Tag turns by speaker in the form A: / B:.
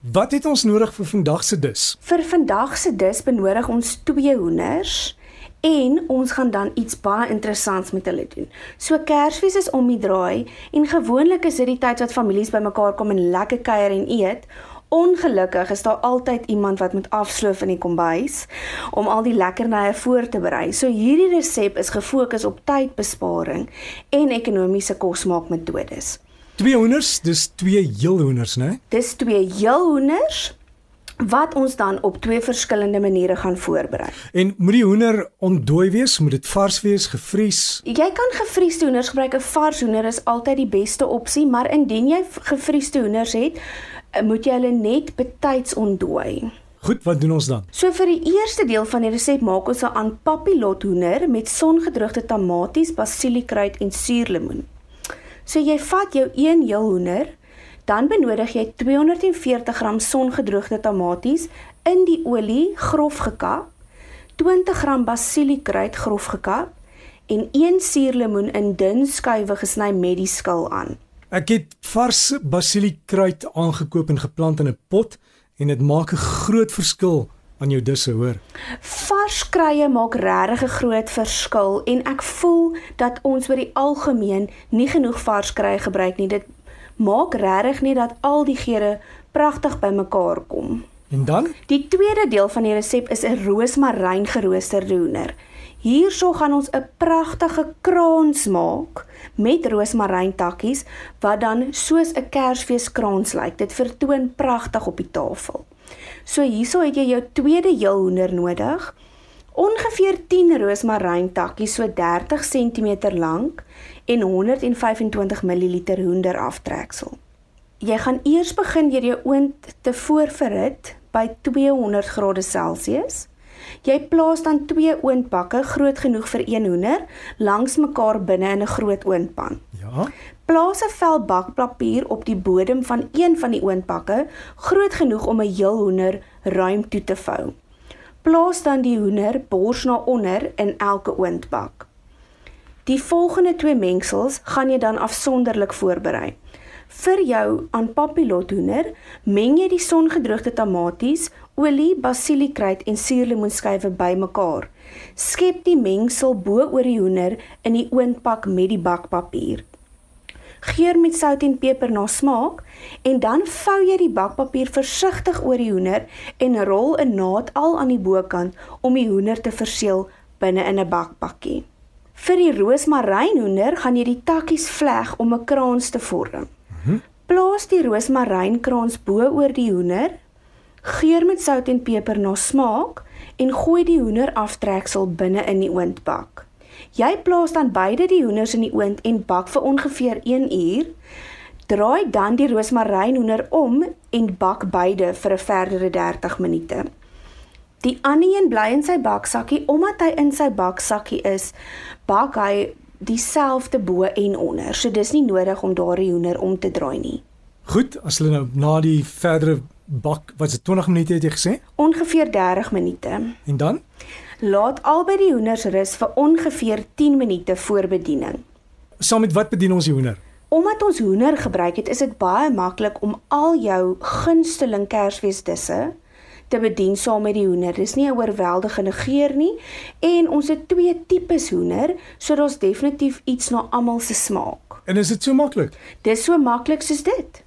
A: Wat het ons nodig vir vandag se dis?
B: Vir vandag se dis benodig ons twee hoenders en ons gaan dan iets baie interessants met hulle doen. So Kersfees is om die draai en gewoonlik is dit die tyd wat families bymekaar kom en lekker kuier en eet. Ongelukkig is daar altyd iemand wat moet afsloof in die kombuis om al die lekkernye voor te berei. So hierdie resep is gefokus op tydbesparing en ekonomiese kosmaakmetodes.
A: Twee hoenders, dis twee heel hoenders, né?
B: Dis twee heel hoenders wat ons dan op twee verskillende maniere gaan voorberei.
A: En moet die hoender ontdooi wees? Moet dit vars wees, gevries?
B: Jy kan gevriesde hoenders gebruik. 'n Vars hoender is altyd die beste opsie, maar indien jy gevriesde hoenders het, eh, moet jy hulle net betyds ontdooi.
A: Goed, wat doen ons dan?
B: So vir die eerste deel van die resep maak ons 'n aanpapilot hoender met songedroogde tamaties, basiliekruid en suurlemoen. So jy vat jou een heel hoender, dan benodig jy 240 gram songedroogde tamaties in die olie grof gekap, 20 gram basiliekruid grof gekap en 1 suurlemoen in dun skywe gesny met die skil aan.
A: Ek het vars basiliekruid aangekoop en geplant in 'n pot en dit maak 'n groot verskil aan jou disse, hoor.
B: Vars kruie maak regtig 'n groot verskil en ek voel dat ons oor die algemeen nie genoeg vars kruie gebruik nie. Dit maak regtig net dat al die geure pragtig bymekaar kom.
A: En dan?
B: Die tweede deel van die resep is 'n roosmaryn geroosterde hoender. Hierso gaan ons 'n pragtige kraans maak met roosmaryn takkies wat dan soos 'n Kersfeeskraans lyk. Dit vertoon pragtig op die tafel. So hierso het jy jou tweede heel hoender nodig. Ongeveer 10 roosmaryn takkies so 30 cm lank en 125 ml hoender aftreksel. Jy gaan eers begin deur jou oond te voorverhit by 200 grade Celsius. Jy plaas dan twee oondbakke groot genoeg vir een hoender langs mekaar binne in 'n groot oondpan.
A: Ja.
B: Plaas 'n vel bakpapier op die bodem van een van die oondbakke, groot genoeg om 'n heel hoender ruim toe te vou. Plaas dan die hoender bors na onder in elke oondbak. Die volgende twee mengsels gaan jy dan afsonderlik voorberei. Vir jou aanpapilot hoender, meng jy die songedroogde tamaties, olie, basiliekruid en suurlemoenskywe bymekaar. Skep die mengsel bo oor die hoender in die oondpak met die bakpapier. Geur met sout en peper na smaak en dan vou jy die bakpapier versigtig oor die hoender en rol 'n naad al aan die bokant om die hoender te verseël binne in 'n bakpakkie. Vir die roosmarynhoender gaan jy die takkies vleg om 'n kraans te vorm. Mhm. Plaas die roosmarynkraans bo oor die hoender. Geur met sout en peper na smaak en gooi die hoender aftreksel binne in die oondbak. Jy plaas dan beide die hoenders in die oond en bak vir ongeveer 1 uur. Draai dan die roosmarynhoender om en bak beide vir 'n verdere 30 minute. Die ander een bly in sy baksakkie omdat hy in sy baksakkie is, bak hy dieselfde bo en onder. So dis nie nodig om daardie hoender om te draai nie.
A: Goed, as hulle nou na die verdere bak, wat is 20 minute het jy gesê?
B: Ongeveer 30 minute.
A: En dan?
B: Laat albei die hoenders rus vir ongeveer 10 minute voor bediening.
A: Saam met wat bedien ons die hoender?
B: Omdat ons hoender gebruik het, is dit baie maklik om al jou gunsteling Kersfeesdisse te bedien saam met die hoender. Dis nie 'n oorweldigende geur nie en ons het twee tipes hoender, so daar's definitief iets na almal se smaak.
A: En is dit so maklik?
B: Dis so maklik soos dit.